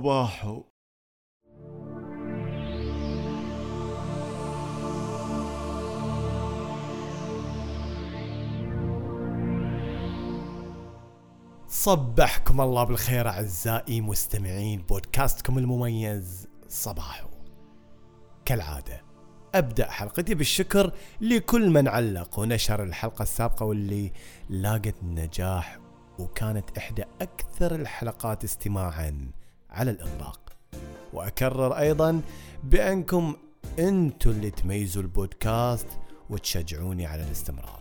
صباحو. صبحكم الله بالخير أعزائي مستمعين بودكاستكم المميز. صباحو. كالعادة أبدأ حلقتي بالشكر لكل من علق ونشر الحلقة السابقة واللي لاقت نجاح وكانت إحدى أكثر الحلقات استماعا. على الإطلاق. وأكرر أيضا بأنكم أنتم اللي تميزوا البودكاست وتشجعوني على الاستمرار.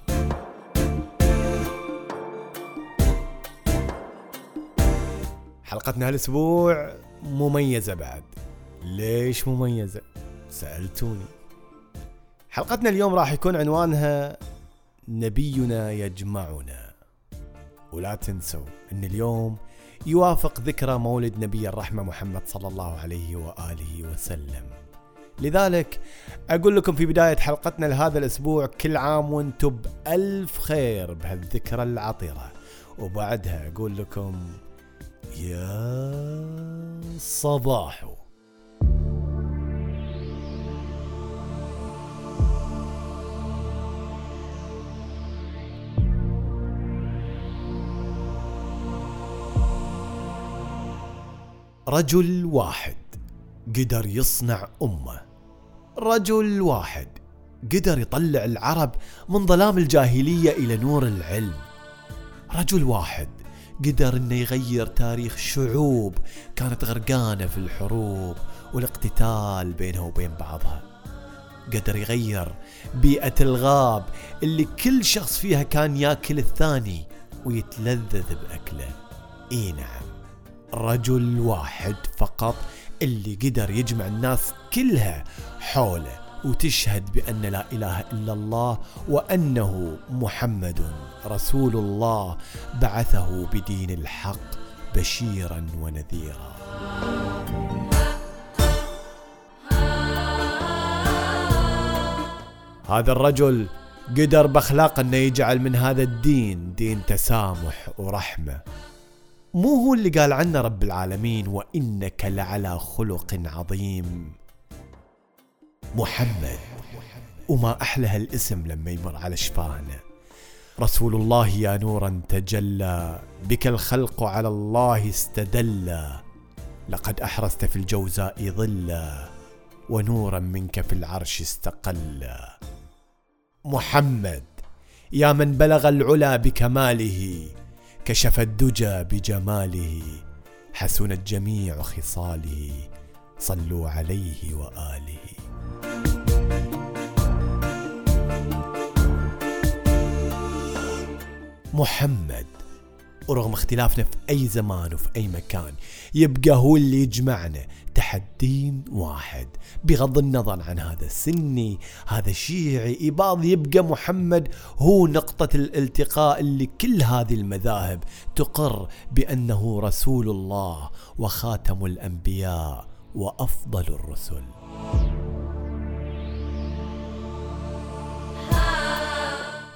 حلقتنا هالأسبوع مميزة بعد. ليش مميزة؟ سألتوني. حلقتنا اليوم راح يكون عنوانها نبينا يجمعنا. ولا تنسوا إن اليوم يوافق ذكرى مولد نبي الرحمة محمد صلى الله عليه وآله وسلم. لذلك أقول لكم في بداية حلقتنا لهذا الأسبوع كل عام وأنتم بألف خير بهالذكرى العطرة. وبعدها أقول لكم يا صباحو. رجل واحد قدر يصنع أمة. رجل واحد قدر يطلع العرب من ظلام الجاهلية إلى نور العلم. رجل واحد قدر إنه يغير تاريخ شعوب كانت غرقانة في الحروب والاقتتال بينها وبين بعضها. قدر يغير بيئة الغاب اللي كل شخص فيها كان ياكل الثاني ويتلذذ بأكله. إي نعم. رجل واحد فقط اللي قدر يجمع الناس كلها حوله وتشهد بأن لا إله إلا الله وأنه محمد رسول الله بعثه بدين الحق بشيرا ونذيرا. هذا الرجل قدر بأخلاق أنه يجعل من هذا الدين دين تسامح ورحمة. مو هو اللي قال عنه رب العالمين وإنك لعلى خلق عظيم. محمد. وما أحلى هالاسم لما يمر على شفاهنا رسول الله يا نورا تجلى بك الخلق على الله استدلى. لقد أحرزت في الجوزاء ظلا ونورا منك في العرش استقلا. محمد. يا من بلغ العلا بكماله كشف الدجى بجماله حسنت جميع خصاله صلوا عليه وآله. محمد ورغم اختلافنا في أي زمان وفي أي مكان يبقى هو اللي يجمعنا تحت دين واحد. بغض النظر عن هذا سني هذا شيعي إباض يبقى محمد هو نقطة الالتقاء اللي كل هذه المذاهب. تقر بأنه رسول الله وخاتم الأنبياء وأفضل الرسل.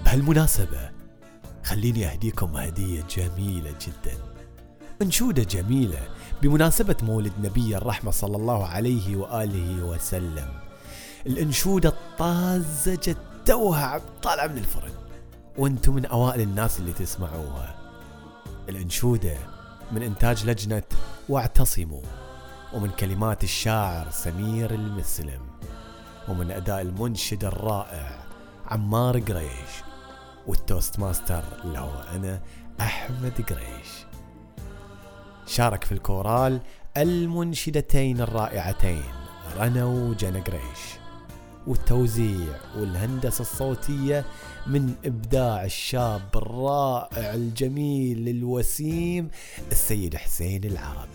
بهالمناسبة خليني أهديكم هدية جميلة جدا. أنشودة جميلة بمناسبة مولد نبي الرحمة صلى الله عليه وآله وسلم. الأنشودة الطازجة توها طالعة من الفرن وأنتم من أوائل الناس اللي تسمعوها. الأنشودة من إنتاج لجنة واعتصموا ومن كلمات الشاعر سمير المسلم ومن أداء المنشد الرائع عمار قريش وال Toastmaster اللي هو أنا أحمد قريش. شارك في الكورال المنشدتين الرائعتين رنا وجنى قريش. والتوزيع والهندسة الصوتية من إبداع الشاب الرائع الجميل الوسيم السيد حسين العرب.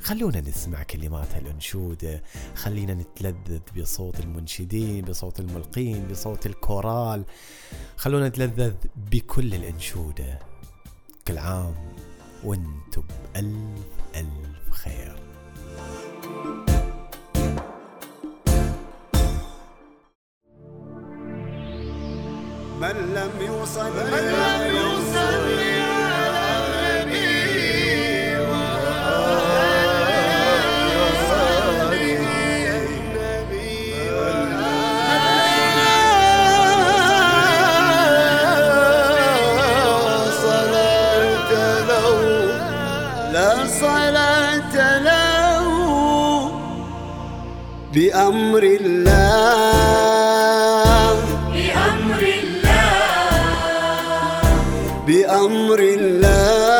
خلونا نسمع كلمات هالأنشودة خلينا نتلذذ بصوت المنشدين بصوت الملقين بصوت الكورال. خلونا نتلذذ بكل الأنشودة. كل عام وأنتم بألف ألف خير. من لم يوصل من لم يوصل بأمر الله. بأمر الله. بأمر الله.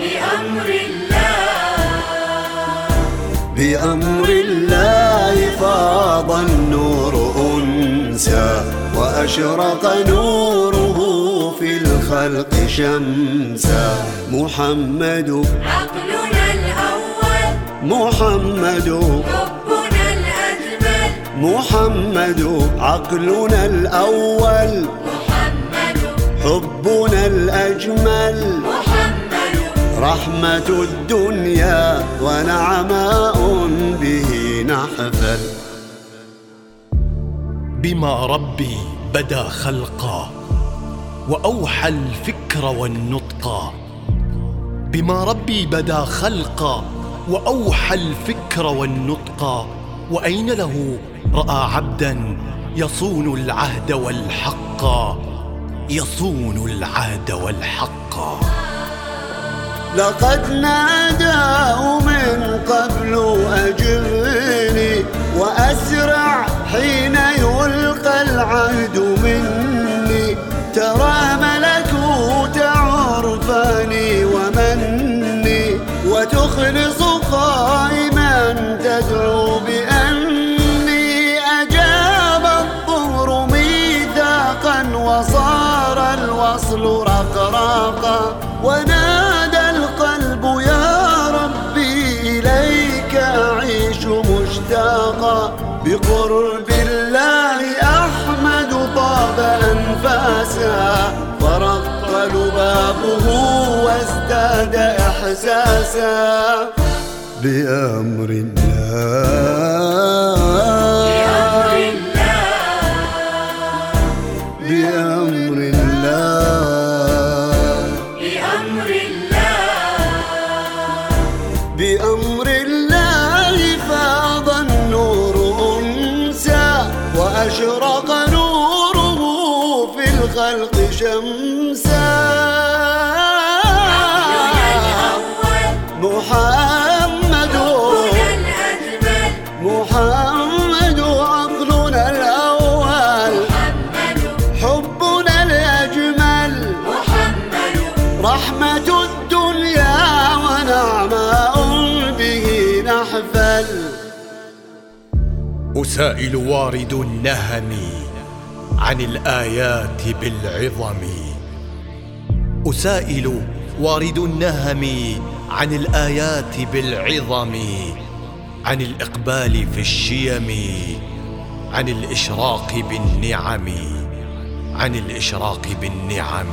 بأمر الله. بأمر الله فاض النور أنسى وأشرق نوره في الخلق شمسا. محمد الأول محمد. حبنا الأجمل محمد عقلنا الأول. محمد. حبنا الأجمل. محمد. رحمة الدنيا ونعماء به نحفل بما ربي بدا خلقا وأوحى الفكر والنطقا. بما ربي بدا خلقا وأوحى الفكر والنطقا وأين له؟ رأى عبدا يصون العهد والحقا يصون العهد والحقا لقد ناداه من قبل ونادى القلب يا ربي إليك أعيش مشتاقا. بقرب الله أحمد طاب أنفاسا. فرق لبابه وازداد إحساسا. بأمر بأمر الله الله. بأمر محمد عقلنا الأول. محمد حبنا الأجمل. محمد رحمة الدنيا ونعماء به نحفل. أسائل وارد النهم عن الآيات بالعظم. أسائل وارد النهم عن الآيات بالعظم. عن الإقبال في الشيم عن الإشراق بالنعم عن الإشراق بالنعم.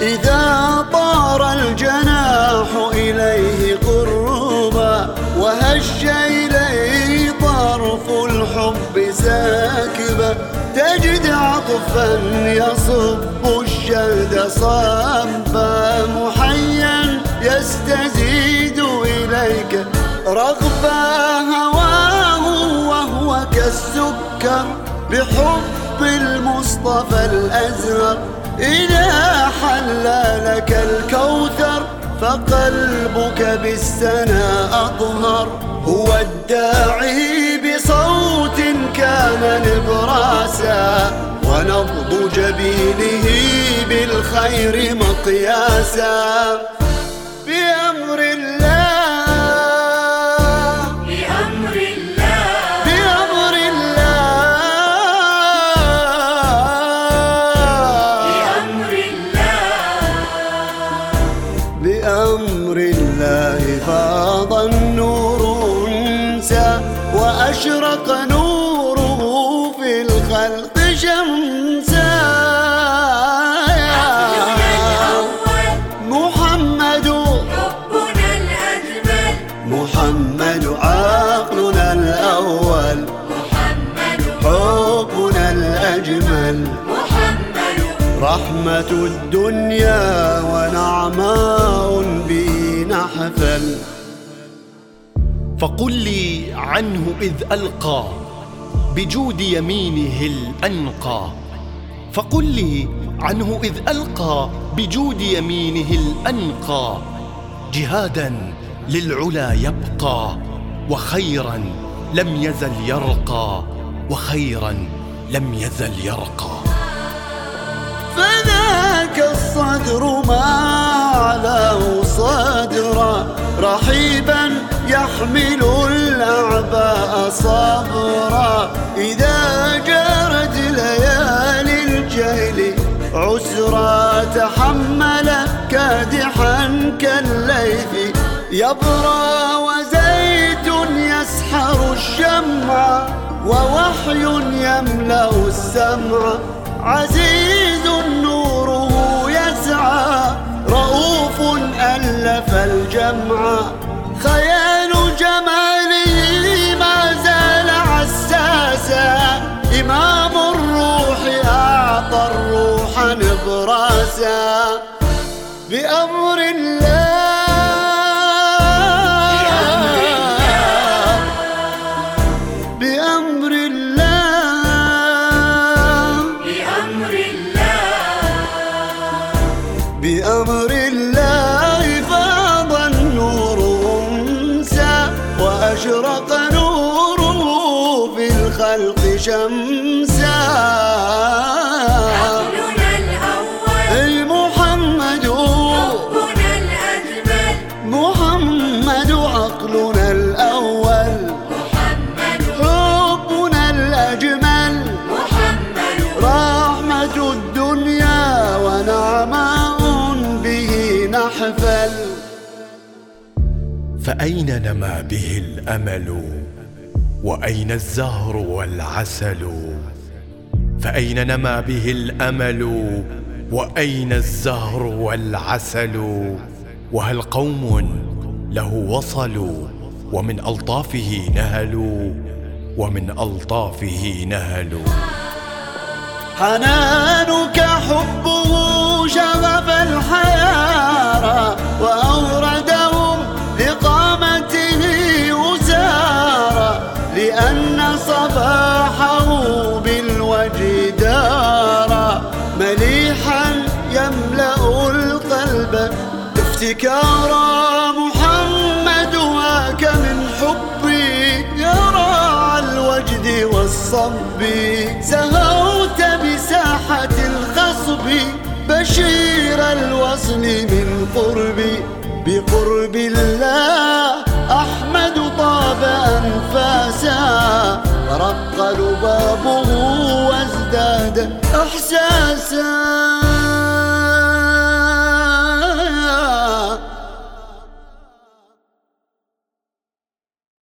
إذا طار الجناح إليه قربا وهش إليه طرف الحب ساكبا تجد عطفا يصب الشهد صبا محيا يستزيد إليك رغبا هواه وهو كالسكر بحب المصطفى الأزهر إذا حل لك الكوثر فقلبك بالسنا أطهر. هو الداعي بصوت كان نبراسا ونبض جبينه بالخير مقياسا. بأمر الله فاض النور أنسى وأشرق نوره في الخلق شمسا رحمة الدنيا ونعماء به نحفل فقل لي عنه إذ ألقى بجود يمينه الأنقى. فقل لي عنه إذ ألقى بجود يمينه الأنقى. جهادا للعلا يبقى وخيرا لم يزل يرقى وخيرا لم يزل يرقى. فذاك الصدر ما علاه صدرا رحيبا يحمل الأعباء صبرا إذا جرت ليالي الجهل عسرا تحمل كادحا كالليث يبرى وزيت يسحر الشمع ووحي يملأ السمع. عزيز نوره يسعى رؤوف ألف الجمع. خيال جماله ما زال عساسا إمام الروح أعطى الروح نبراسا بأمر الله الأول. المحمد. حبنا الأجمل. محمد عقلنا الأول. محمد. حبنا الأجمل. محمد. رحمة الدنيا ونعماء به نحفل. فأين نما به الأمل؟ وأين الزهر والعسل؟ فأين نما به الأمل؟ وأين الزهر والعسل؟ وهل قوم له وصلوا ومن ألطافه نهلوا؟ ومن ألطافه نهلوا؟ حنانك حبه شغف الحيارى افتكارا محمد وآك من حبي. يرى الوجد والصب سهوت بساحة الخصب. بشير الوصل من قربي بقرب الله. أحمد طاب أنفاسا رق لبابه وازداد إحساسا.